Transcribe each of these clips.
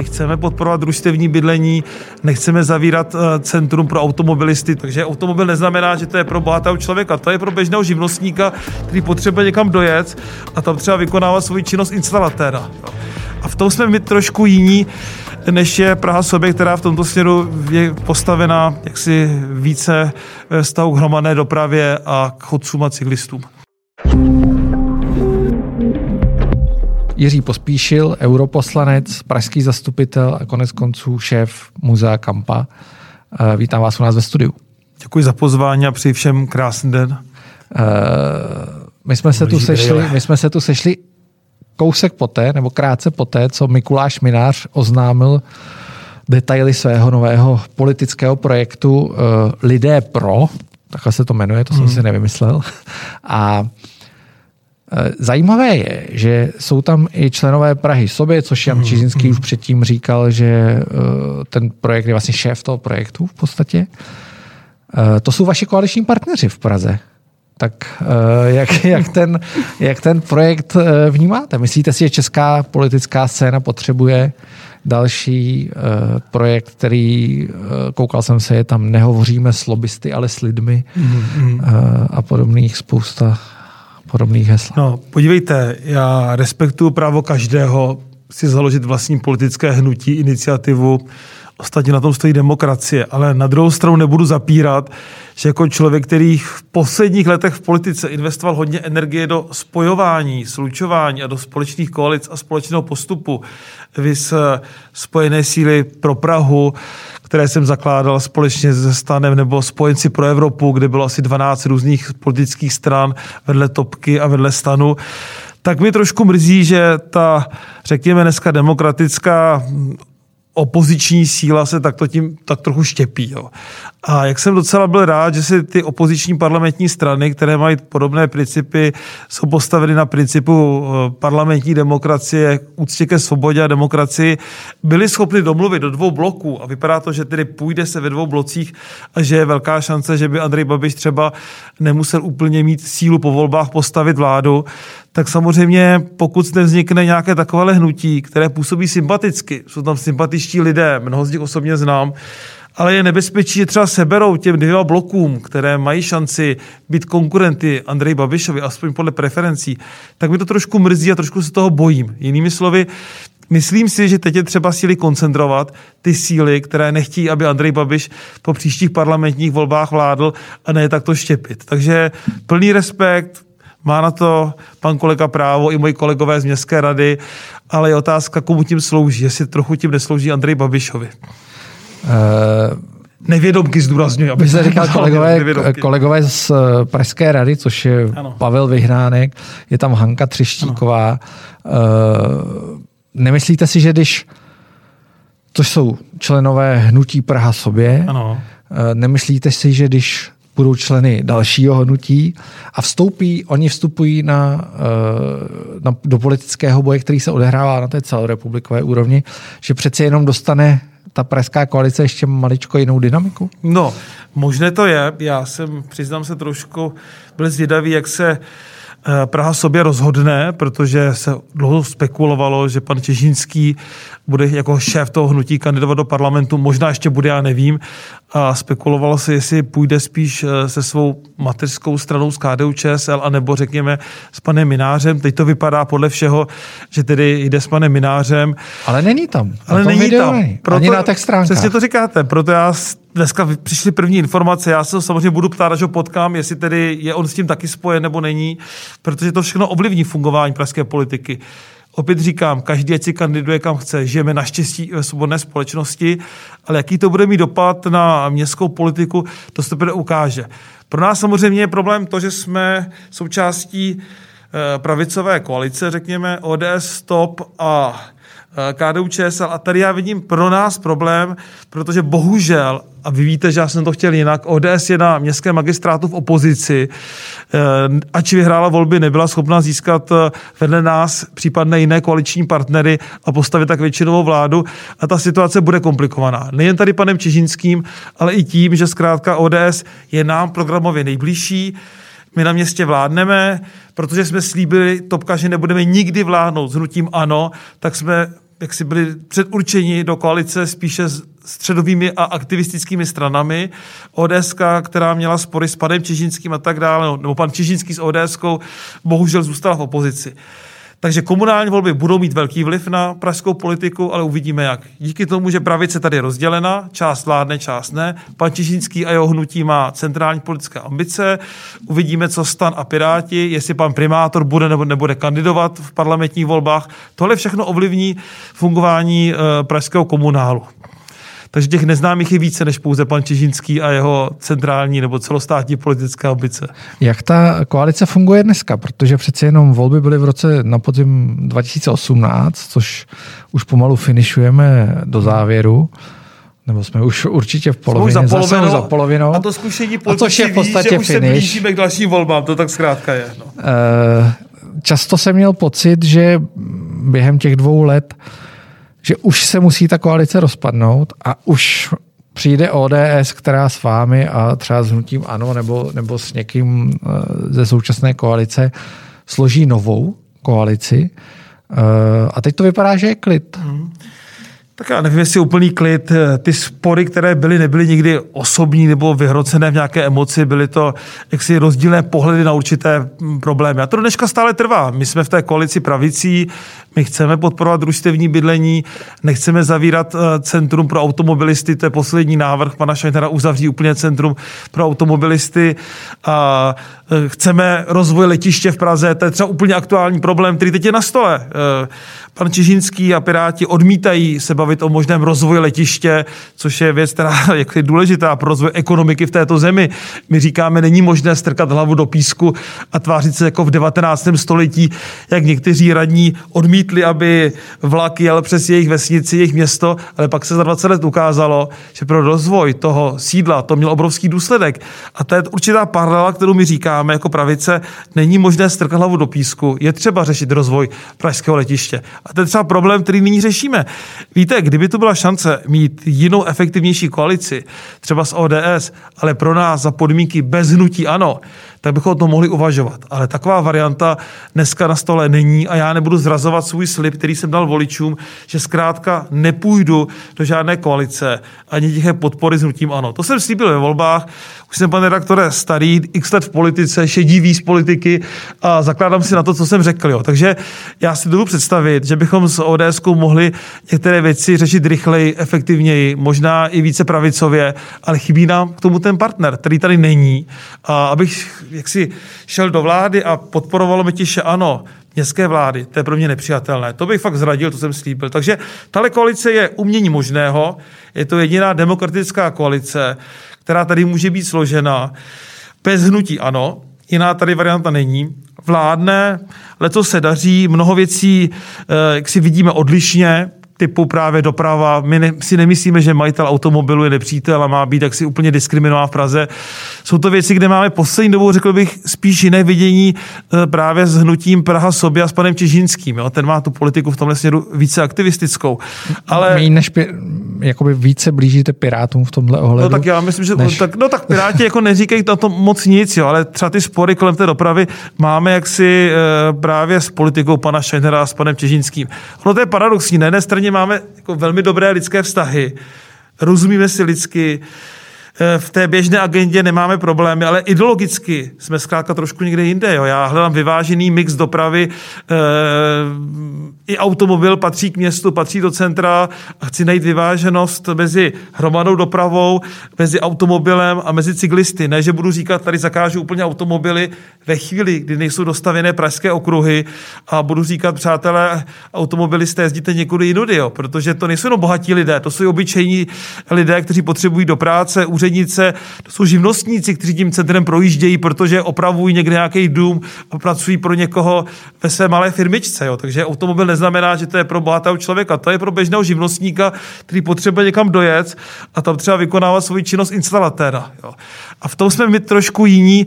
My chceme podporovat družstevní bydlení, nechceme zavírat eh, centrum pro automobilisty, takže automobil neznamená, že to je pro bohatého člověka, to je pro běžného živnostníka, který potřebuje někam dojet a tam třeba vykonává svoji činnost instalatéra. A v tom jsme my trošku jiní, než je Praha sobě, která v tomto směru je postavená jaksi více ve vztahu k hromadné dopravě a k chodcům a cyklistům. Jiří Pospíšil, europoslanec, pražský zastupitel a konec konců šéf muzea Kampa. Eh, vítám vás u nás ve studiu. Děkuji za pozvání a přeji všem krásný den. Uh, my jsme, se tu sešli, my jsme se tu sešli kousek poté, nebo krátce poté, co Mikuláš Minář oznámil detaily svého nového politického projektu uh, Lidé pro, takhle se to jmenuje, to jsem hmm. si nevymyslel. A Eh, zajímavé je, že jsou tam i členové Prahy sobě, což Jan mhm, Čižinský mm. už předtím říkal, že eh, ten projekt je vlastně šéf toho projektu v podstatě. Eh, to jsou vaši koaliční partneři v Praze. Tak jak, jak, ten, jak ten projekt vnímáte? Myslíte si, že česká politická scéna potřebuje další projekt, který, koukal jsem se, je tam nehovoříme s lobbysty, ale s lidmi mm, a podobných spousta podobných hesl. No, podívejte, já respektuju právo každého si založit vlastní politické hnutí, iniciativu. Ostatně na tom stojí demokracie, ale na druhou stranu nebudu zapírat, že jako člověk, který v posledních letech v politice investoval hodně energie do spojování, slučování a do společných koalic a společného postupu, vys spojené síly pro Prahu, které jsem zakládal společně se Stanem nebo Spojenci pro Evropu, kde bylo asi 12 různých politických stran vedle Topky a vedle Stanu, tak mi trošku mrzí, že ta, řekněme dneska demokratická opoziční síla se takto tím tak trochu štěpí. Jo. A jak jsem docela byl rád, že si ty opoziční parlamentní strany, které mají podobné principy, jsou postaveny na principu eh, parlamentní demokracie, úctě ke svobodě a demokracii, byly schopny domluvit do dvou bloků a vypadá to, že tedy půjde se ve dvou blocích a že je velká šance, že by Andrej Babiš třeba nemusel úplně mít sílu po volbách postavit vládu, tak samozřejmě pokud nevznikne nějaké takové hnutí, které působí sympaticky, jsou tam sympatičtí lidé, mnoho z nich osobně znám, ale je nebezpečí, že třeba seberou těm dvěma blokům, které mají šanci být konkurenty Andrej Babišovi, aspoň podle preferencí, tak mi to trošku mrzí a trošku se toho bojím. Jinými slovy, Myslím si, že teď je třeba síly koncentrovat, ty síly, které nechtějí, aby Andrej Babiš po příštích parlamentních volbách vládl a ne takto štěpit. Takže plný respekt, má na to pan kolega právo i moji kolegové z Městské rady, ale je otázka, komu tím slouží, jestli trochu tím neslouží Andrej Babišovi. Uh... Nevědomky zdůrazňuji. Aby se říkal kolegové, kolegové z eh, Pražské rady, což je ano. Pavel Vyhránek, je tam Hanka Třeštíková. Uh, nemyslíte si, že když, to jsou členové hnutí Praha sobě, ano. Uh, nemyslíte si, že když budou členy dalšího hnutí a vstoupí, oni vstupují na, eh, na, do politického boje, který se odehrává na té celorepublikové úrovni, že přeci jenom dostane ta pražská koalice ještě maličko jinou dynamiku? No, možné to je. Já jsem, přiznám se trošku, byl zvědavý, jak se Praha sobě rozhodne, protože se dlouho spekulovalo, že pan Čežínský bude jako šéf toho hnutí kandidovat do parlamentu, možná ještě bude, já nevím. A spekulovalo se, jestli půjde spíš eh, se svou mateřskou stranou z KDU ČSL, anebo řekněme s panem Minářem. Teď to vypadá podle všeho, že tedy jde s panem Minářem. Ale není tam. Ale není tam. Proto, Ani na těch stránkách. Přesně to říkáte. Proto já dneska přišly první informace. Já se samozřejmě budu ptát, až ho potkám, jestli tedy je on s tím taky spojen nebo není, protože to všechno ovlivní fungování pražské politiky. Opět říkám, každý si kandiduje kam chce. Žijeme naštěstí ve svobodné společnosti, ale jaký to bude mít dopad na městskou politiku, to se teprve ukáže. Pro nás samozřejmě je problém to, že jsme součástí eh, pravicové koalice, řekněme ODS, STOP a KDU ČSL. A tady já vidím pro nás problém, protože bohužel, a vy víte, že já jsem to chtěl jinak, ODS je na městském magistrátu v opozici, eh, ač vyhrála volby, nebyla schopna získat eh, vedle nás případné jiné koaliční partnery a postavit tak většinovou vládu. A ta situace bude komplikovaná. Nejen tady panem Čižínským, ale i tím, že zkrátka ODS je nám programově nejbližší, my na městě vládneme, protože jsme slíbili Topka, že nebudeme nikdy vládnout s hnutím ANO, tak jsme jak si byli předurčeni do koalice spíše s středovými a aktivistickými stranami. ODS, která měla spory s panem Čižinským a tak dále, nebo pan Čižinský s ODS, bohužel zůstala v opozici. Takže komunální volby budou mít velký vliv na pražskou politiku, ale uvidíme jak. Díky tomu, že pravice tady je rozdělena, část vládne, část ne. Pan Čižinský a jeho hnutí má centrální politické ambice. Uvidíme, co stan a Piráti, jestli pan primátor bude nebo nebude kandidovat v parlamentních volbách. Tohle všechno ovlivní fungování e, pražského komunálu. Takže těch neznámých je více než pouze pan Čižinský a jeho centrální nebo celostátní politické ambice. Jak ta koalice funguje dneska? Protože přeci jenom volby byly v roce na podzim 2018, což už pomalu finišujeme do závěru. Nebo jsme už určitě v polovině, za polovinou, za polovinou. A to zkušení politici je v podstatě ví, že už finish. se blížíme k dalším volbám, to tak zkrátka je. No. Eh, často jsem měl pocit, že během těch dvou let že už se musí ta koalice rozpadnout a už přijde ODS, která s vámi a třeba s hnutím ANO nebo, nebo s někým eh, ze současné koalice složí novou koalici. Eh, a teď to vypadá, že je klid. Tak já nevím, jestli úplný klid. Ty spory, které byly, nebyly nikdy osobní nebo vyhrocené v nějaké emoci, byly to jaksi rozdílné pohledy na určité hm, problémy. A to dneška stále trvá. My jsme v té koalici pravicí, my chceme podporovat družstevní bydlení, nechceme zavírat eh, centrum pro automobilisty, to je poslední návrh pana Šajnera, uzavří úplně centrum pro automobilisty. A eh, chceme rozvoj letiště v Praze, to je třeba úplně aktuální problém, který teď je na stole. Eh, pan Čižinský a Piráti odmítají se bavit o možném rozvoji letiště, což je věc, která je důležitá pro rozvoj ekonomiky v této zemi. My říkáme, není možné strkat hlavu do písku a tvářit se jako v 19. století, jak někteří radní odmítli, aby vlak jel přes jejich vesnici, jejich město, ale pak se za 20 let ukázalo, že pro rozvoj toho sídla to měl obrovský důsledek. A to je určitá paralela, kterou my říkáme jako pravice, není možné strkat hlavu do písku, je třeba řešit rozvoj pražského letiště. A to je třeba problém, který nyní řešíme. Víte, kdyby tu byla šance mít jinou efektivnější koalici, třeba s ODS, ale pro nás za podmínky bez hnutí ano, tak bychom o tom mohli uvažovat. Ale taková varianta dneska na stole není a já nebudu zrazovat svůj slib, který jsem dal voličům, že zkrátka nepůjdu do žádné koalice ani těch podpory s hnutím ano. To jsem slíbil ve volbách, už jsem, pane redaktore, starý, x let v politice, šedivý z politiky a zakládám si na to, co jsem řekl. Jo. Takže já si dovedu představit, že bychom s ODS mohli některé věci řešit rychleji, efektivněji, možná i více pravicově, ale chybí nám k tomu ten partner, který tady není. A abych jaksi šel do vlády a podporovalo mi tiše ano, městské vlády, to je pro mě nepřijatelné. To bych fakt zradil, to jsem slíbil. Takže tahle koalice je umění možného, je to jediná demokratická koalice, která tady může být složena bez hnutí ano, jiná tady varianta není. Vládne, letos se daří, mnoho věcí, eh, jak si vidíme odlišně, typu právě doprava. My ne, si nemyslíme, že majitel automobilu je nepřítel a má být tak si úplně diskriminován v Praze. Jsou to věci, kde máme poslední dobou, řekl bych, spíš jiné vidění e, právě s hnutím Praha sobě a s panem Čižínským. Jo? Ten má tu politiku v tomhle směru více aktivistickou. Ale... Méně než pě, jakoby více blížíte Pirátům v tomhle ohledu. No tak já myslím, že než... tak, no tak Piráti jako neříkají to, to moc nic, jo, ale třeba ty spory kolem té dopravy máme jaksi e, právě s politikou pana Šajnera a s panem Čežínským. No to je paradoxní. Na jedné straně máme jako velmi dobré lidské vztahy, rozumíme si lidsky, v té běžné agendě nemáme problémy, ale ideologicky jsme zkrátka trošku někde jinde. Jo. Já hledám vyvážený mix dopravy. E, I automobil patří k městu, patří do centra chci najít vyváženost mezi hromadou dopravou, mezi automobilem a mezi cyklisty. Ne, že budu říkat, tady zakážu úplně automobily ve chvíli, kdy nejsou dostavěné pražské okruhy a budu říkat, přátelé, automobilisté, jezdíte někudy jinudy, jo, protože to nejsou jenom bohatí lidé, to jsou obyčejní lidé, kteří potřebují do práce, úřednice, to jsou živnostníci, kteří tím centrem projíždějí, protože opravují někde nějaký dům a pracují pro někoho ve své malé firmičce. Jo. Takže automobil neznamená, že to je pro bohatého člověka, to je pro běžného živnostníka, který potřebuje někam dojet a tam třeba vykonávat svoji činnost instalatéra. Jo. A v tom jsme my trošku jiní,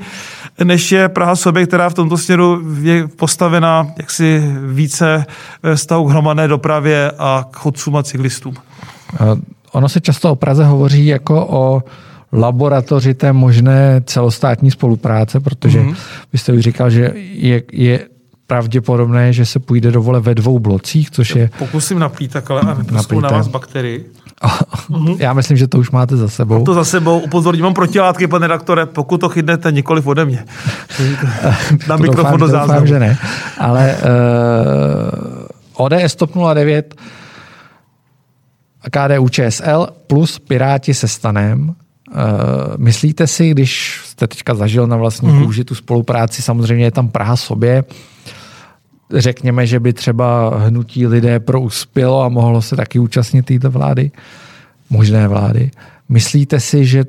než je Praha sobě, která v tomto směru je postavená jaksi více vztahu k hromadné dopravě a k chodcům a cyklistům. Ono se často o Praze hovoří jako o laboratoři té možné celostátní spolupráce, protože mm-hmm. vy jste už říkal, že je, je pravděpodobné, že se půjde do vole ve dvou blocích, což je... Pokusím naplít takhle a nepuskou na vás bakterii. Já myslím, že to už máte za sebou. Mám to za sebou. Upozorním, mám protilátky, pane redaktore, pokud to chytnete nikoliv ode mě. na mikrofon do záznamu. Doufám, že ne. Ale uh, ODS TOP 09 KDU ČSL plus Piráti se stanem. Uh, myslíte si, když jste teďka zažil na vlastní mm. kůži tu spolupráci, samozřejmě je tam Praha sobě, řekněme, že by třeba hnutí lidé prouspělo a mohlo se taky účastnit této vlády, možné vlády. Myslíte si, že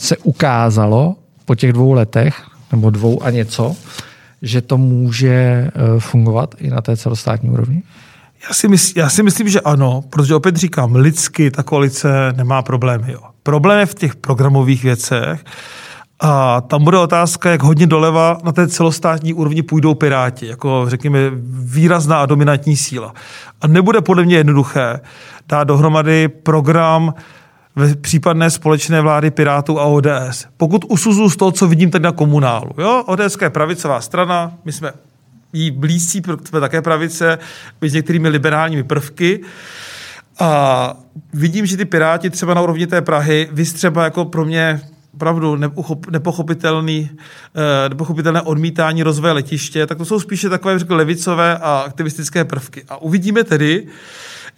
se ukázalo po těch dvou letech, nebo dvou a něco, že to může eh, fungovat i na té celostátní úrovni? Já si, mysl, já si myslím, že ano, protože opět říkám, lidsky ta koalice nemá problémy. Jo. Problém je v těch programových věcech, a tam bude otázka, jak hodně doleva na té celostátní úrovni půjdou Piráti, jako řekněme výrazná a dominantní síla. A nebude podle mě jednoduché dát dohromady program ve případné společné vlády Pirátů a ODS. Pokud usuzu z toho, co vidím tady na komunálu. Jo? ODS je pravicová strana, my jsme jí blízcí, jsme také pravice, s některými liberálními prvky. A vidím, že ty Piráti třeba na úrovni té Prahy, vy třeba jako pro mě opravdu nepochopitelný, eh, nepochopitelné odmítání rozvoje letiště, tak to jsou spíše takové řekl, levicové a aktivistické prvky. A uvidíme tedy,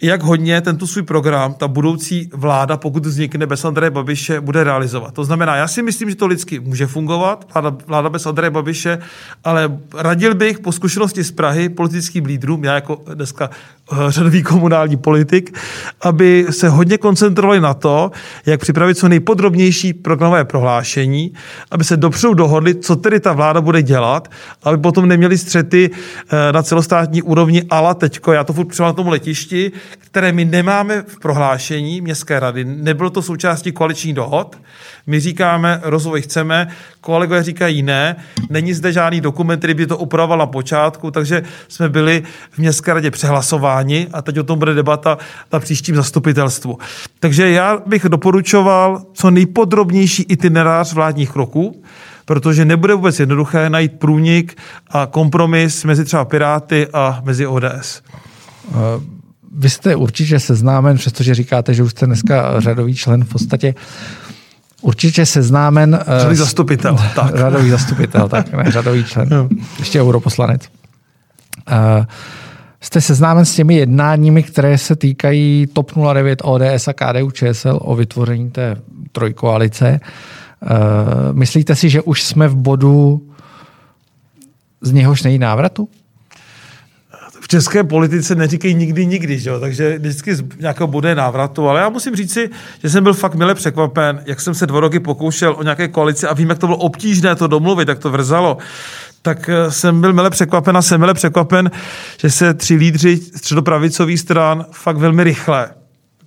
jak hodně tento svůj program ta budoucí vláda, pokud vznikne bez Andreje Babiše, bude realizovat. To znamená, já si myslím, že to lidsky může fungovat, vláda, vláda bez Andreje Babiše, ale radil bych po zkušenosti z Prahy politickým lídrům, já jako dneska eh, řadový komunální politik, aby se hodně koncentrovali na to, jak připravit co nejpodrobnější programové prohlášení, aby se dopředu dohodli, co tedy ta vláda bude dělat, aby potom neměli střety eh, na celostátní úrovni, ale teďko, já to furt na tomu letišti, které my nemáme v prohlášení městské rady. Nebylo to součástí koaliční dohod. My říkáme, rozvoj chceme, kolegové říkají ne, není zde žádný dokument, který by to upravoval na počátku, takže jsme byli v městské radě přehlasováni a teď o tom bude debata na příštím zastupitelstvu. Takže já bych doporučoval co nejpodrobnější itinerář vládních kroků, protože nebude vůbec jednoduché najít průnik a kompromis mezi třeba Piráty a mezi ODS. Vy jste určitě seznámen, přestože říkáte, že už jste dneska řadový člen v podstatě, určitě seznámen... Eh, řadový zastupitel, tak. Řadový zastupitel, tak, ne, řadový člen. Ještě europoslanec. Uh, jste seznámen s těmi jednáními, které se týkají TOP 09, ODS a KDU ČSL o vytvoření té trojkoalice. Uh, myslíte si, že už jsme v bodu z něhož nejí návratu? České politice neříkej nikdy nikdy, že jo? takže vždycky z nějakého bude návratu, ale já musím říci, že jsem byl fakt mile překvapen, jak jsem se dva roky pokoušel o nějaké koalici a vím, jak to bylo obtížné to domluvit, jak to vrzalo, tak eh, jsem byl mile překvapen a jsem mile překvapen, že se tři lídři středopravicových stran fakt velmi rychle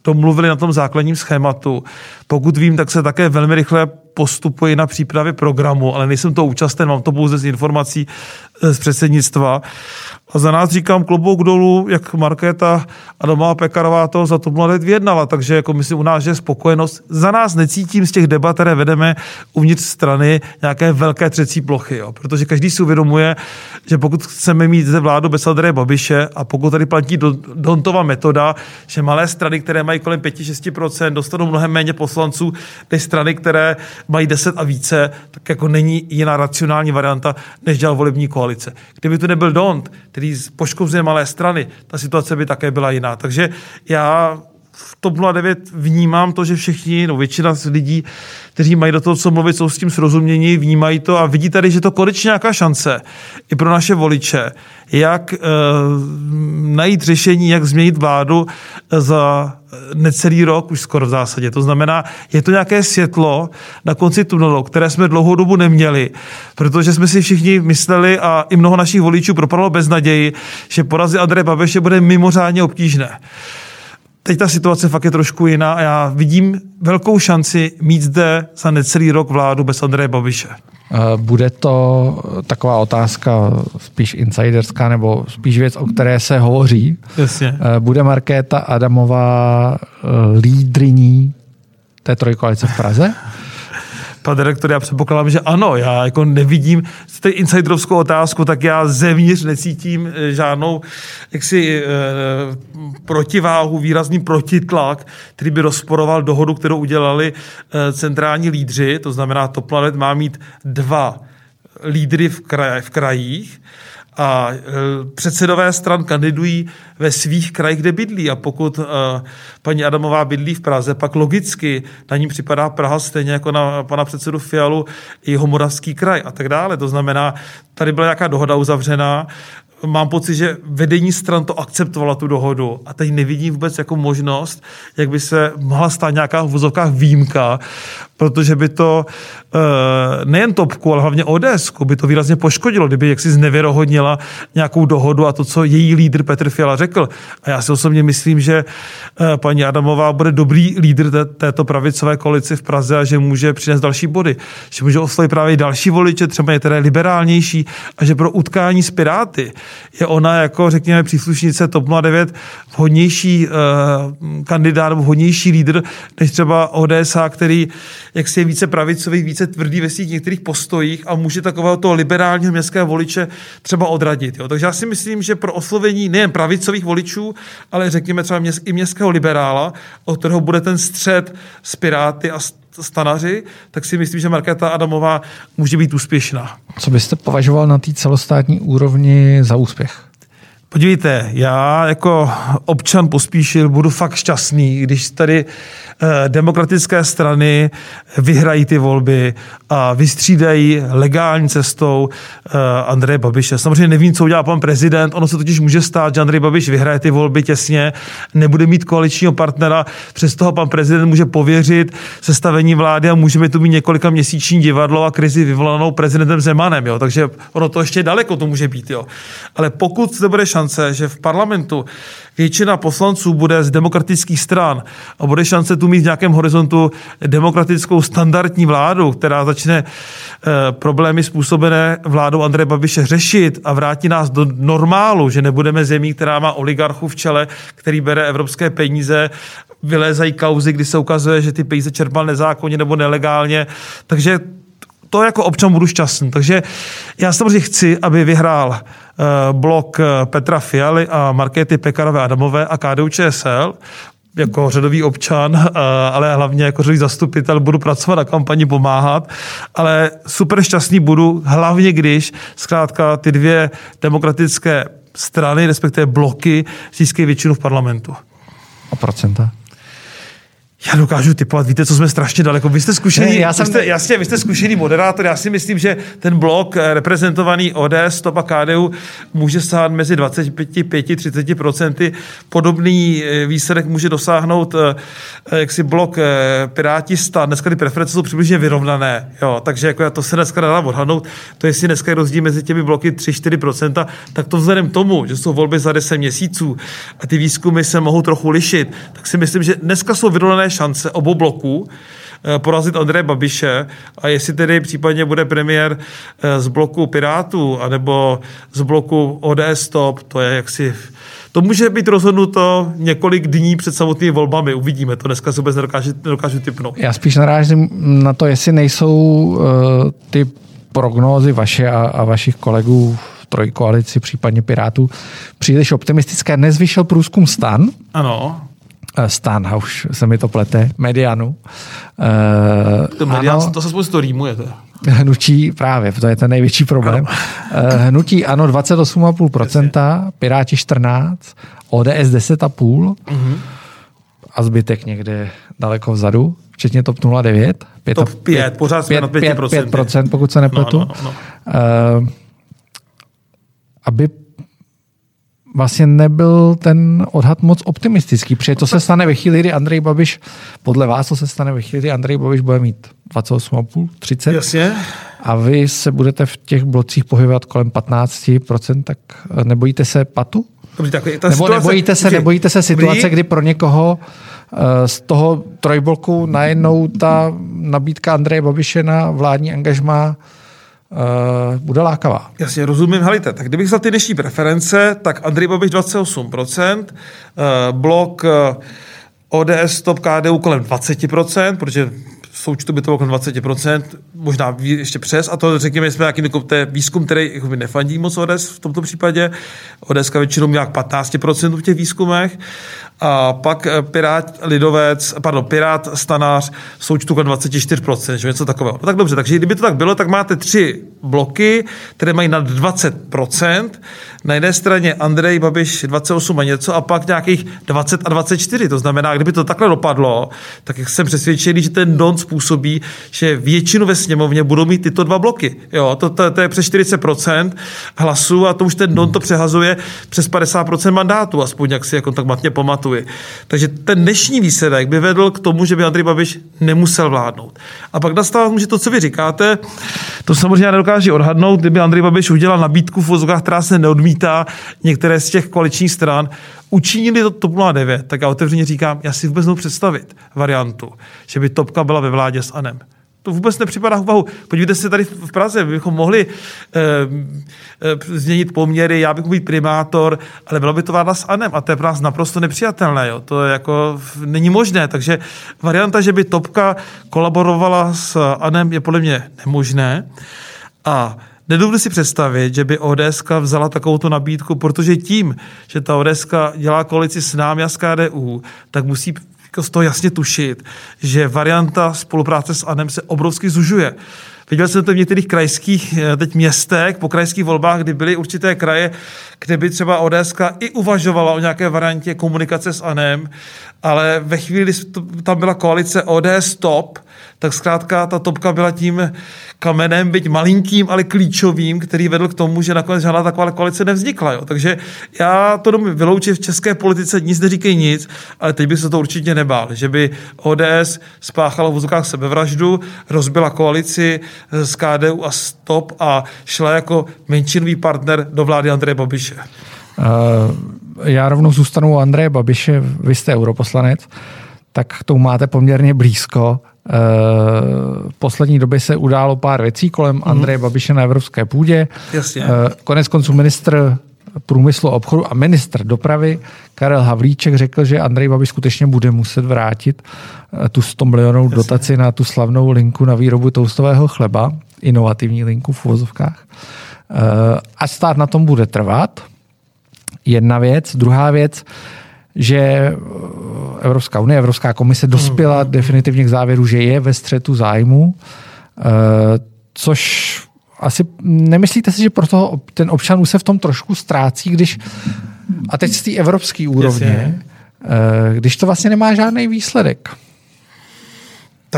domluvili na tom základním schématu. Pokud vím, tak se také velmi rychle postupuje na přípravě programu, ale nejsem to účasten, mám to pouze z informací z předsednictva. A za nás říkám klobouk dolů, jak Markéta Adamová Pekarová to za to mladé vyjednala. Takže jako myslím u nás, je spokojenost. Za nás necítím z těch debat, které vedeme uvnitř strany, nějaké velké třecí plochy. Jo. Protože každý si uvědomuje, že pokud chceme mít ze vládu bez Andreje Babiše a pokud tady platí Dontova metoda, že malé strany, které mají kolem 5-6%, dostanou mnohem méně poslanců než strany, které mají 10 a více, tak jako není jiná racionální varianta, než dělal volební koalice. Kdyby to nebyl Dont, který poškozuje malé strany, ta situace by také byla jiná. Takže já v TOP 09 vnímám to, že všichni, no většina z lidí, kteří mají do toho, co mluvit, jsou s tím srozumění, vnímají to a vidí tady, že to konečně nějaká šance i pro naše voliče, jak e, najít řešení, jak změnit vládu za necelý rok, už skoro v zásadě. To znamená, je to nějaké světlo na konci tunelu, které jsme dlouhou dobu neměli, protože jsme si všichni mysleli a i mnoho našich voličů propadlo bez naději, že porazit Andreje Babiše bude mimořádně obtížné. Teď ta situace fakt je trošku jiná a já vidím velkou šanci mít zde za necelý rok vládu bez Andreje Babiše. Eh, bude to taková otázka spíš insiderská nebo spíš věc, o které se hovoří. Jasně. Eh, bude Markéta Adamová eh, lídriní té trojkoalice v Praze? Pan direktor, já předpokládám, že ano, já jako nevidím té insiderovskou otázku, tak já zevnitř necítím eh, žádnou jaksi e, protiváhu, výrazný protitlak, který by rozporoval dohodu, kterou udělali e, centrální lídři, to znamená, TOP má mít dva lídry v, kraj, v krajích, a e, předsedové stran kandidují ve svých krajích, kde bydlí. A pokud e, paní Adamová bydlí v Praze, pak logicky na ní připadá Praha stejně jako na pana předsedu Fialu i jeho moravský kraj a tak dále. To znamená, tady byla nějaká dohoda uzavřená, mám pocit, že vedení stran to akceptovala tu dohodu a teď nevidím vůbec jako možnost, jak by se mohla stát nějaká v výjimka, protože by to eh, nejen topku, ale hlavně ODS by to výrazně poškodilo, kdyby jaksi znevěrohodnila nějakou dohodu a to, co její lídr Petr Fiala řekl. A já si osobně myslím, že eh, paní Adamová bude dobrý lídr této pravicové koalici v Praze a že může přinést další body. Že může oslovit právě další voliče, třeba některé liberálnější a že pro utkání s Piráty je ona jako, řekněme, příslušnice TOP 09 vhodnější uh, kandidát, vhodnější lídr, než třeba ODS, který jak si je více pravicový, více tvrdý ve svých některých postojích a může takového toho liberálního městského voliče třeba odradit. Jo. Takže já si myslím, že pro oslovení nejen pravicových voličů, ale řekněme třeba měst, i městského liberála, o kterého bude ten střed s Piráty a stanaři, tak si myslím, že Markéta Adamová může být úspěšná. Co byste považoval na té celostátní úrovni za úspěch? Podívejte, já jako občan pospíšil budu fakt šťastný, když tady Eh, demokratické strany vyhrají ty volby a vystřídají legální cestou eh, Andreje Babiše. Samozřejmě nevím, co udělá pan prezident, ono se totiž může stát, že Andrej Babiš vyhraje ty volby těsně, nebude mít koaličního partnera, přes toho pan prezident může pověřit sestavení vlády a můžeme tu mít několika měsíční divadlo a krizi vyvolanou prezidentem Zemanem. Jo? Takže ono to ještě daleko to může být. Jo? Ale pokud zde bude šance, že v parlamentu většina poslanců bude z demokratických stran a bude šance tu mít v nějakém horizontu demokratickou standardní vládu, která začne eh, problémy způsobené vládou Andreje Babiše řešit a vrátí nás do normálu, že nebudeme zemí, která má oligarchu v čele, který bere evropské peníze, vylézají kauzy, kdy se ukazuje, že ty peníze čerpal nezákonně nebo nelegálně. Takže to jako občan budu šťastný. Takže já samozřejmě chci, aby vyhrál blok eh, Petra Fialy a Markéty Pekarové Adamové a KDU ČSL, jako řadový občan, eh, ale hlavně jako řadový zastupitel budu pracovat na kampani, pomáhat, ale super šťastný budu, hlavně když zkrátka ty dvě demokratické strany, respektive bloky, získají většinu v parlamentu. A procenta? Já dokážu typovat, víte, co jsme strašně daleko. Vy jste zkušený, ne, já jsem... vy jste, jasně, vy jste zkušený moderátor, já si myslím, že ten blok eh, reprezentovaný ODS, TOP a KDU může stát mezi 25-30%. Podobný eh, výsledek může dosáhnout eh, jaksi blok Piráti stát. Dneska ty preference jsou přibližně vyrovnané, jo, takže jako já to se dneska nedá odhadnout. To jestli dneska je rozdíl mezi těmi bloky 3-4%, tak to vzhledem tomu, že jsou volby za 10 měsíců a ty výzkumy se mohou trochu lišit, tak si myslím, že dneska jsou vyrovnané šance obou bloků eh, porazit Andreje Babiše a jestli tedy případně bude premiér eh, z bloku Pirátů anebo z bloku ODS Top, to je jaksi to může být rozhodnuto několik dní před samotnými volbami. Uvidíme to. Dneska se vůbec nedokážu, nedokážu typnout. Já spíš narážím na to, jestli nejsou uh, ty prognózy vaše a, a vašich kolegů v trojkoalici, případně Pirátů, příliš optimistické. Nezvyšel průzkum stan. Ano. Eh, stan, a už se mi to plete, Medianu. Uh, to, median, ano, to se spoustu rýmuje. Hnutí, právě, to je ten největší problém. Ano. Uh, hnutí ano 28,5%, Piráti 14%, ODS 10,5% uh-huh. a zbytek někde daleko vzadu, včetně TOP 09. 5, top 5, 5 pořád jsme 5, na 5%. 5%, pokud se nepletu. No, no, no, no. Uh, aby vlastně nebyl ten odhad moc optimistický, protože to se stane ve chvíli, kdy Andrej Babiš, podle vás to se stane ve chvíli, kdy Andrej Babiš bude mít 28,5, 30. Jasně. A vy se budete v těch blocích pohybovat kolem 15%, tak nebojíte se patu? Dobrý, tak, ta Nebo situace, nebojíte se, nebojíte se situace, dobrý. kdy pro někoho eh, z toho trojbloku najednou ta nabídka Andreje Babiše na vládní angažmá uh, bude lákavá. Jasně, rozumím, helejte, tak kdybych za ty dnešní preference, tak Andrej Babiš 28%, uh, blok uh, ODS, TOP, KDU kolem 20%, protože součtu by to bylo kolem 20%, možná ještě přes, a to řekněme, jsme nějaký jako výzkum, který jako nefandí moc ODS v tomto případě. ODS většinou nějak 15% v těch výzkumech. A pak eh, Pirát Lidovec, pardon, Pirát Stanář součtu kolem 24%, že něco takového. No tak dobře, takže kdyby to tak bylo, tak máte tři bloky, které mají nad 20%. Na jedné straně Andrej Babiš 28 a něco a pak nějakých 20 a 24. To znamená, kdyby to takhle dopadlo, tak jsem přesvědčený, že ten don způsobí, že většinu ve sněmovně budou mít tyto dva bloky. Jo, to, to, to je přes 40% hlasů a to už ten don to přehazuje přes 50% mandátů, aspoň jak si jako tak matně pamatuje. Takže ten dnešní výsledek by vedl k tomu, že by Andrej Babiš nemusel vládnout. A pak nastává, že to, co vy říkáte, to samozřejmě nedokáží odhadnout, kdyby Andrej Babiš udělal nabídku v vozovkách, která se neodmítá některé z těch koaličních stran, učinili to TOP 09, tak já otevřeně říkám, já si vůbec představit variantu, že by Topka byla ve vládě s Anem. To vůbec nepřipadá v úvahu. Podívejte se tady v Praze, bychom mohli e, e, změnit poměry, já bych mohl být primátor, ale bylo by to vláda s Anem a to je pro nás naprosto nepřijatelné. Jo. To je jako není možné, takže varianta, že by Topka kolaborovala s Anem je podle mě nemožné. A Nedovedu si představit, že by ODS vzala takovou nabídku, protože tím, že ta ODS dělá koalici s námi a s KDU, tak musí z toho jasně tušit, že varianta spolupráce s ANEM se obrovsky zužuje. Viděl jsem to v některých krajských eh, teď městech, po krajských volbách, kdy byly určité kraje, kde by třeba ODS i uvažovala o nějaké variantě komunikace s ANEM, ale ve chvíli, kdy tam byla koalice ODS TOP, tak zkrátka ta topka byla tím kamenem, byť malinkým, ale klíčovým, který vedl k tomu, že nakonec žádná taková koalice nevznikla. Jo. Takže já to domů vyloučit v české politice, nic neříkej nic, ale teď by se to určitě nebál, že by ODS spáchala v vozokách sebevraždu, rozbila koalici s KDU a STOP a šla jako menšinový partner do vlády Andreje Babiše. Uh, já rovnou zůstanu u Andreje Babiše, vy jste europoslanec, tak k tomu máte poměrně blízko. V poslední době se událo pár věcí kolem mm-hmm. Andreje Babiše na evropské půdě. Jasně. Konec konců ministr průmyslu a obchodu a ministr dopravy Karel Havlíček řekl, že Andrej Babiš skutečně bude muset vrátit eh, tu 100 milionů dotaci na tu slavnou linku na výrobu toustového chleba, inovativní linku v uvozovkách. Eh, a stát na tom bude trvat. Jedna věc. Druhá věc, že eh, Evropská unie, Evropská komise dospěla hmm. definitivně k závěru, že je ve střetu zájmu, eh, což asi nemyslíte si, že proto ten občan už se v tom trošku ztrácí, když a teď z té evropské úrovně, eh, když to vlastně nemá žádný výsledek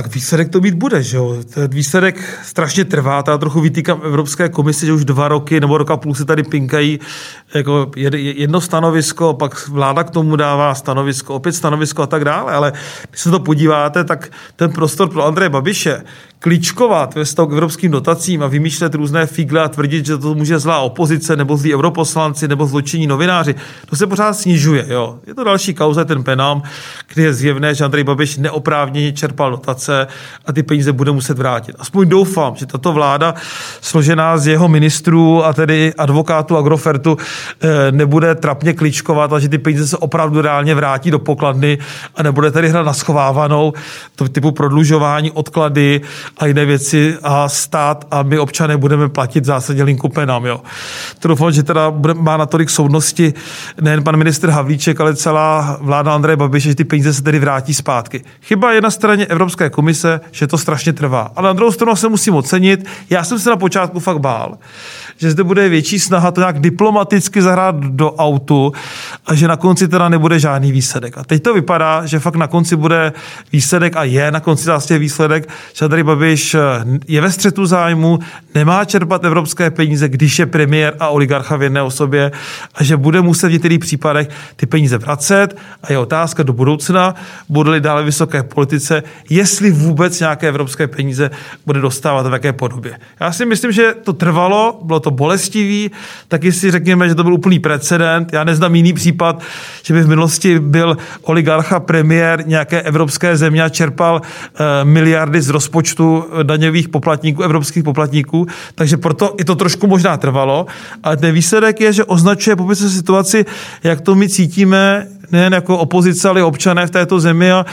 tak výsledek to být bude, že jo. Ten výsledek strašně trvá, já trochu vytýkám Evropské komisi, že už dva roky nebo roka půl se tady pinkají jako jedno stanovisko, pak vláda k tomu dává stanovisko, opět stanovisko a tak dále, ale když se to podíváte, tak ten prostor pro Andreje Babiše, kličkovat ve vztahu k evropským dotacím a vymýšlet různé figle a tvrdit, že to může zlá opozice nebo zlí europoslanci nebo zločinní novináři, to se pořád snižuje. Jo. Je to další kauza, ten penám, kdy je zjevné, že Andrej Babiš neoprávněně čerpal dotace a ty peníze bude muset vrátit. Aspoň doufám, že tato vláda, složená z jeho ministrů a tedy advokátů Agrofertu, eh, nebude trapně kličkovat a že ty peníze se opravdu reálně vrátí do pokladny a nebude tady hrát na schovávanou to typu prodlužování, odklady a jiné věci a stát a my občané budeme platit v zásadě linku penám. Jo. To doufám, že teda bude, má natolik soudnosti nejen pan minister Havlíček, ale celá vláda Andreje Babiše, že ty peníze se tedy vrátí zpátky. Chyba je na straně Evropské komise, že to strašně trvá. Ale na druhou stranu se musím ocenit. Já jsem se na počátku fakt bál, že zde bude větší snaha to nějak diplomaticky zahrát do autu a že na konci teda nebude žádný výsledek. A teď to vypadá, že fakt na konci bude výsledek a je na konci zase výsledek, že tady eh, je ve střetu zájmu, nemá čerpat evropské peníze, když je premiér a oligarcha v jedné osobě a že bude muset v některých případech ty peníze vracet a je otázka do budoucna, bude-li dále vysoké politice, jestli vůbec nějaké evropské peníze bude dostávat v jaké podobě. Já si myslím, že to trvalo, bylo to bolestivý, taky si řekněme, že to byl úplný precedent. Já neznám jiný případ, že by v minulosti byl oligarcha premiér nějaké evropské země a čerpal uh, miliardy z rozpočtu daňových poplatníků, evropských poplatníků, takže proto i to trošku možná trvalo, ale ten výsledek je, že označuje popis situaci, jak to my cítíme, nejen jako opozice, ale i občané v této zemi a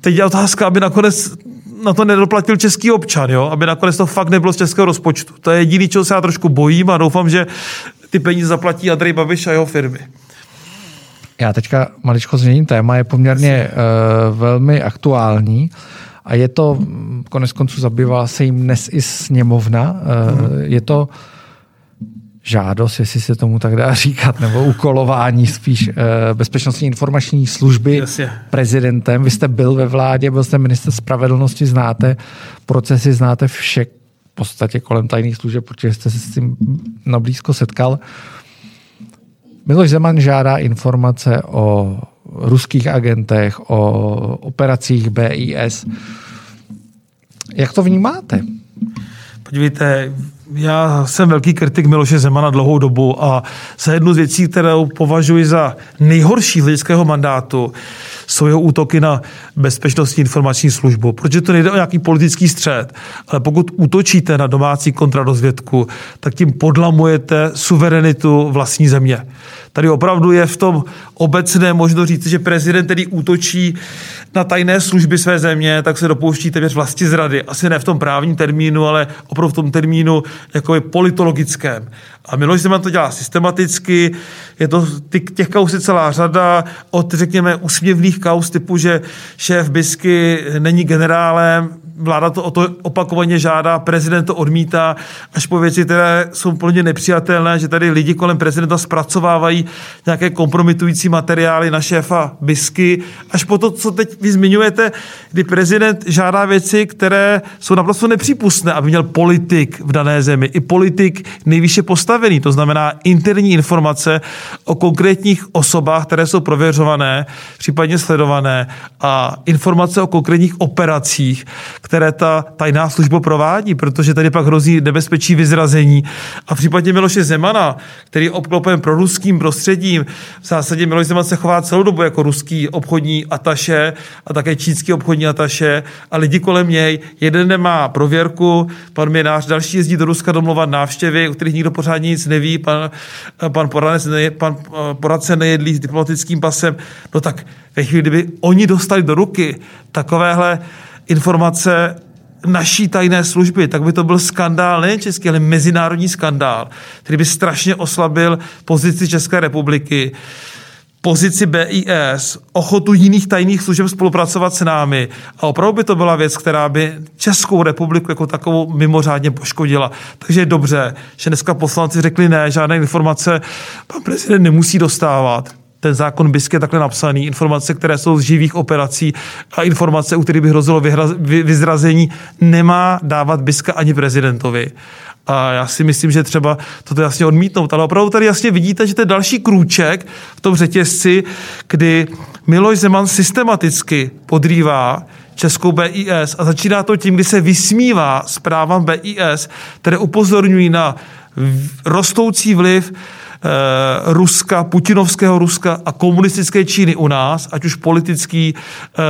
teď je otázka, aby nakonec na to nedoplatil český občan, jo? aby nakonec to fakt nebylo z českého rozpočtu. To je jediný, čeho se já trošku bojím a doufám, že ty peníze zaplatí Andrej Babiš a jeho firmy. Já teďka maličko změním téma, je poměrně uh, velmi aktuální a je to, konec konců zabývá se jim dnes i sněmovna, uh, je to žádost, jestli se tomu tak dá říkat, nebo ukolování spíš uh, bezpečnostní informační služby Jasně. prezidentem. Vy jste byl ve vládě, byl jste minister spravedlnosti, znáte procesy, znáte vše v podstatě kolem tajných služeb, protože jste se s tím nablízko setkal. Miloš Zeman žádá informace o ruských agentech, o operacích BIS. Jak to vnímáte? Podívejte, já jsem velký kritik Miloše Zemana dlouhou dobu a za jednu z věcí, kterou považuji za nejhorší z hlediského mandátu, jsou jeho útoky na bezpečnostní informační službu. Protože to nejde o nějaký politický střed, ale pokud útočíte na domácí kontradozvědku, tak tím podlamujete suverenitu vlastní země. Tady opravdu je v tom obecné možno říct, že prezident, který útočí na tajné služby své země, tak se dopouští téměř vlasti zrady. Asi ne v tom právním termínu, ale opravdu v tom termínu jako politologickém. A Miloš Zeman to dělá systematicky, je to těch kaus je celá řada, od řekněme úsměvných kaus typu, že šéf Bisky není generálem, vláda to o to opakovaně žádá, prezident to odmítá, až po věci, které jsou plně nepřijatelné, že tady lidi kolem prezidenta zpracovávají nějaké kompromitující materiály na šéfa Bisky, až po to, co teď vy zmiňujete, kdy prezident žádá věci, které jsou naprosto nepřípustné, aby měl politik v dané zemi, i politik nejvýše postavený, to znamená interní informace o konkrétních osobách, které jsou prověřované, případně sledované a informace o konkrétních operacích, které ta tajná služba provádí, protože tady pak hrozí nebezpečí vyzrazení. A v případě Miloše Zemana, který je obklopen pro ruským prostředím, v zásadě Miloš Zeman se chová celou dobu jako ruský obchodní ataše a také čínský obchodní ataše a lidi kolem něj. Jeden nemá prověrku, pan Minář, další jezdí do Ruska domluvat návštěvy, o kterých nikdo pořádně nic neví, pan, pan, poradce, pan eh, poradce nejedlí s diplomatickým pasem. No tak ve chvíli, kdyby oni dostali do ruky takovéhle informace naší tajné služby, tak by to byl skandál, nejen český, ale mezinárodní skandál, který by strašně oslabil pozici České republiky, pozici BIS, ochotu jiných tajných služeb spolupracovat s námi. A opravdu by to byla věc, která by Českou republiku jako takovou mimořádně poškodila. Takže je dobře, že dneska poslanci řekli ne, žádné informace pan prezident nemusí dostávat ten zákon BISK je takhle napsaný, informace, které jsou z živých operací a informace, u kterých by hrozilo vyzrazení, nemá dávat BISK ani prezidentovi. A já si myslím, že třeba toto jasně odmítnout. Ale opravdu tady jasně vidíte, že to je další krůček v tom řetězci, kdy Miloš Zeman systematicky podrývá českou BIS a začíná to tím, kdy se vysmívá zprávám BIS, které upozorňují na rostoucí vliv Ruska, putinovského Ruska a komunistické Číny u nás, ať už politický, eh,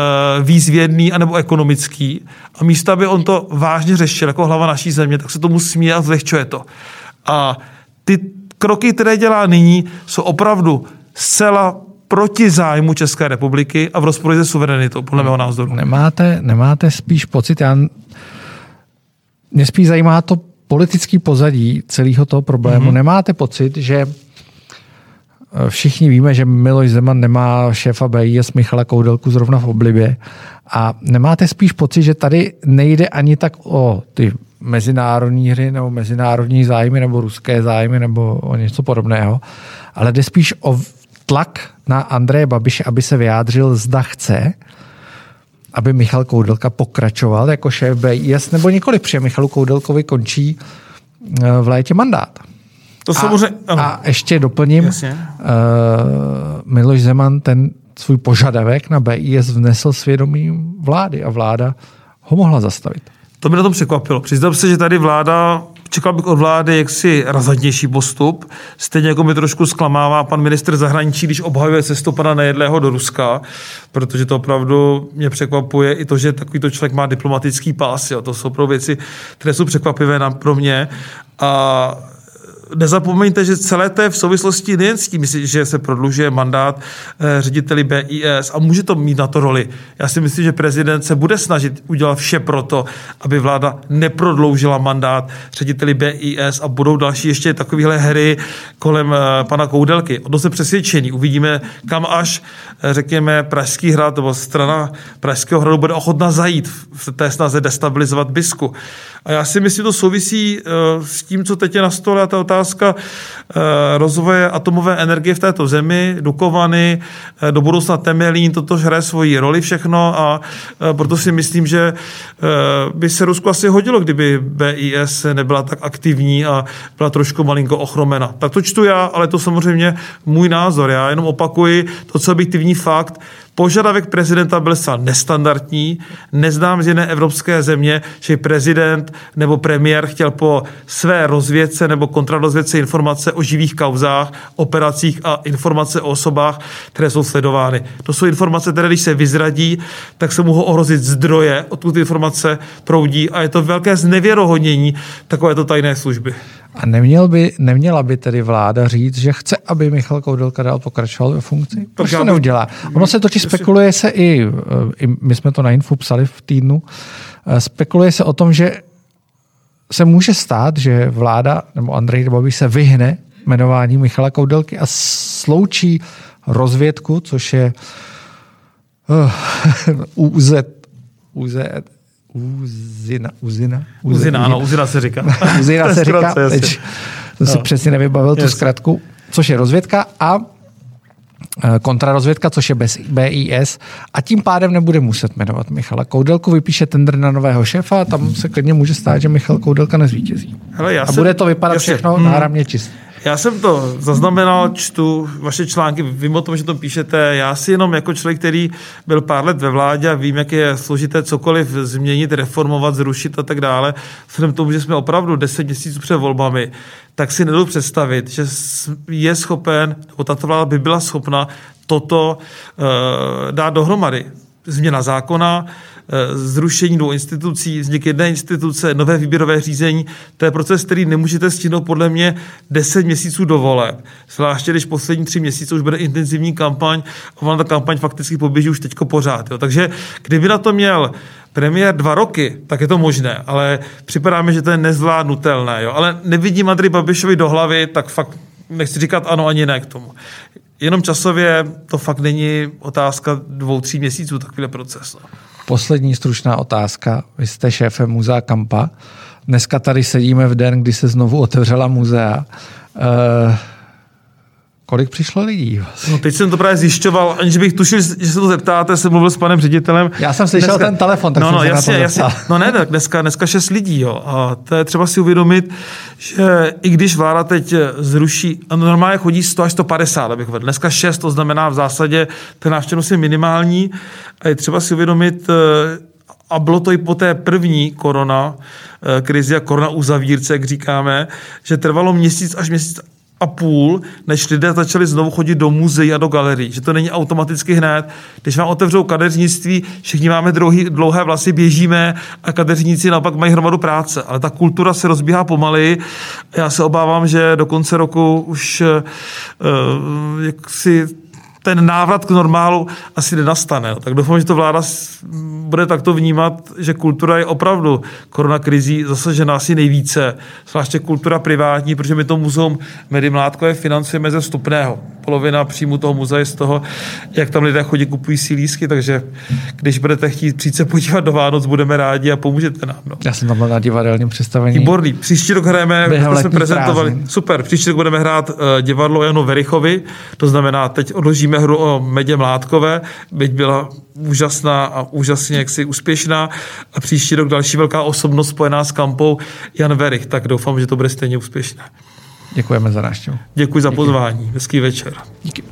výzvědný anebo ekonomický. A místo, aby on to vážně řešil jako hlava naší země, tak se tomu smí a zlehčuje to. A ty kroky, které dělá nyní, jsou opravdu zcela proti zájmu České republiky a v rozporu se suverenitou, podle mého názoru. Nemáte, nemáte spíš pocit, já mě spíš zajímá to politický pozadí celého toho problému. Mm-hmm. Nemáte pocit, že eh, všichni víme, že Miloš Zeman nemá šéfa BIS Michala Koudelku zrovna v oblibě a nemáte spíš pocit, že tady nejde ani tak o ty mezinárodní hry nebo mezinárodní zájmy nebo ruské zájmy nebo o něco podobného, ale jde spíš o tlak na Andreje Babiše, aby se vyjádřil, zda chce, aby Michal Koudelka pokračoval jako šéf BIS, nebo nikoli, protože Michalu Koudelkovi končí eh, v létě mandát. To samozřejmě, a, a ještě doplním, uh, Miloš Zeman ten svůj požadavek na BIS vnesl svědomím vlády a vláda ho mohla zastavit. To mě na tom překvapilo. Přiznám se, že tady vláda Čekal bych od vlády jaksi razantnější postup. Stejně jako mi trošku zklamává pan minister zahraničí, když obhajuje cestu pana Nejedlého do Ruska, protože to opravdu mě překvapuje i to, že takovýto člověk má diplomatický pás. Jo. To jsou opravdu věci, které jsou překvapivé nám pro mě. A nezapomeňte, že celé to je v souvislosti nejen s tím, že se prodlužuje mandát eh, řediteli BIS a může to mít na to roli. Já si myslím, že prezident se bude snažit udělat vše pro to, aby vláda neprodloužila mandát řediteli BIS a budou další ještě takovéhle hry kolem eh, pana Koudelky. O to se přesvědčený. Uvidíme, kam až, eh, řekněme, Pražský hrad nebo strana Pražského hradu bude ochotna zajít v té snaze destabilizovat Bisku. A já si myslím, že to souvisí s tím, co teď je na stole a ta otázka eh, rozvoje atomové energie v této zemi, Dukovany, eh, do budoucna Temelín, toto hraje svoji roli všechno a eh, proto si myslím, že by se Rusku asi hodilo, kdyby BIS nebyla tak aktivní a byla trošku malinko ochromena. Tak to čtu já, ale to samozřejmě můj názor. Já jenom opakuji to, co objektivní fakt, Požadavek prezidenta byl zcela nestandardní. Neznám z jiné evropské země, že prezident nebo premiér chtěl po své rozvědce nebo kontrarozvědce informace o živých kauzách, operacích a informace o osobách, které jsou sledovány. To jsou informace, které když se vyzradí, tak se mohou ohrozit zdroje, odkud informace proudí a je to velké znevěrohodnění takovéto tajné služby. A neměl by, neměla by tedy vláda říct, že chce, aby Michal Koudelka dál pokračoval ve funkci? Proč to neudělá? Ono se totiž spekuluje se i, i, my jsme to na Infu psali v týdnu, eh, spekuluje se o tom, že se může stát, že vláda nebo Andrej Babiš se vyhne jmenování Michala Koudelky a sloučí rozvědku, což je uh, UZ, UZ, Uzina. Uzina, Uzina, ano, Uzina se říká. Uzina se říká, teď jsem si no. přesně nevybavil tu zkratku, což je rozvědka a eh, kontrarozvědka, což je bez BIS a tím pádem nebude muset jmenovat Michala Koudelku, vypíše tender na nového šéfa a tam se klidně může stát, že Michal Koudelka nezvítězí. Hele, já a bude to vypadat jasně, všechno hmm. náramně čistě. Já jsem to zaznamenal, čtu vaše články, vím o tom, že to píšete. Já si jenom jako člověk, který byl pár let ve vládě a vím, jak je složité cokoliv změnit, reformovat, zrušit a tak dále, vzhledem tomu, že jsme opravdu deset měsíců před volbami, tak si nedodu představit, že je schopen, nebo tato vláda by byla schopna toto uh, dát dohromady. Změna zákona, zrušení dvou institucí, vznik jedné instituce, nové výběrové řízení. To je proces, který nemůžete stihnout podle mě 10 měsíců do voleb. Zvláště, když poslední tři měsíce už bude intenzivní kampaň a ona ta kampaň fakticky poběží už teďko pořád. Jo. Takže kdyby na to měl premiér dva roky, tak je to možné, ale připadá mi, že to je nezvládnutelné. Jo. Ale nevidím Andrej Babišovi do hlavy, tak fakt nechci říkat ano ani ne k tomu. Jenom časově to fakt není otázka dvou, tří měsíců, takovýhle proces. No. Poslední stručná otázka. Vy jste šéfem muzea Kampa. Dneska tady sedíme v den, kdy se znovu otevřela muzea. Uh, Kolik přišlo lidí? No teď jsem to právě zjišťoval, aniž bych tušil, že se to zeptáte, jsem mluvil s panem ředitelem. Já jsem slyšel dneska, ten telefon, tak no, jsem no, se jasně, na to jasně. No ne, tak dneska, dneska šest lidí, jo. A to je třeba si uvědomit, že i když vláda teď zruší, a normálně chodí 100 až 150, abych vedl. Dneska 6, to znamená v zásadě, ten návštěvnost je minimální. A je třeba si uvědomit, eh, a bylo to i po té první korona eh, krizi a korona uzavírce, jak říkáme, že trvalo měsíc až měsíc a půl, než lidé začali znovu chodit do muzeí a do galerií. Že to není automaticky hned. Když vám otevřou kadeřnictví, všichni máme dlouhý, dlouhé vlasy, běžíme a kadeřníci naopak mají hromadu práce. Ale ta kultura se rozbíhá pomaly. Já se obávám, že do konce roku už uh, jak si ten návrat k normálu asi nenastane. Tak doufám, že to vláda bude takto vnímat, že kultura je opravdu koronakrizí zasažena asi nejvíce, zvláště kultura privátní, protože my to muzeum Medimládkové financujeme ze vstupného. Polovina příjmu toho muzea je z toho, jak tam lidé chodí, kupují si lísky, takže když budete chtít přijít se podívat do Vánoc, budeme rádi a pomůžete nám. No. Já jsem tam byl na divadelním představení. Výborný. Příští rok hrajeme, jsme prezentovali. Prázdný. Super. Příští rok budeme hrát uh, divadlo Janu Verichovi, to znamená, teď odložíme hru o Medě Mládkové, byť byla úžasná a úžasně jaksi úspěšná. A příští rok další velká osobnost spojená s kampou Jan Verich, tak doufám, že to bude stejně úspěšné. Děkujeme za návštěvu. Děkuji za Díky. pozvání. Hezký večer. Díky.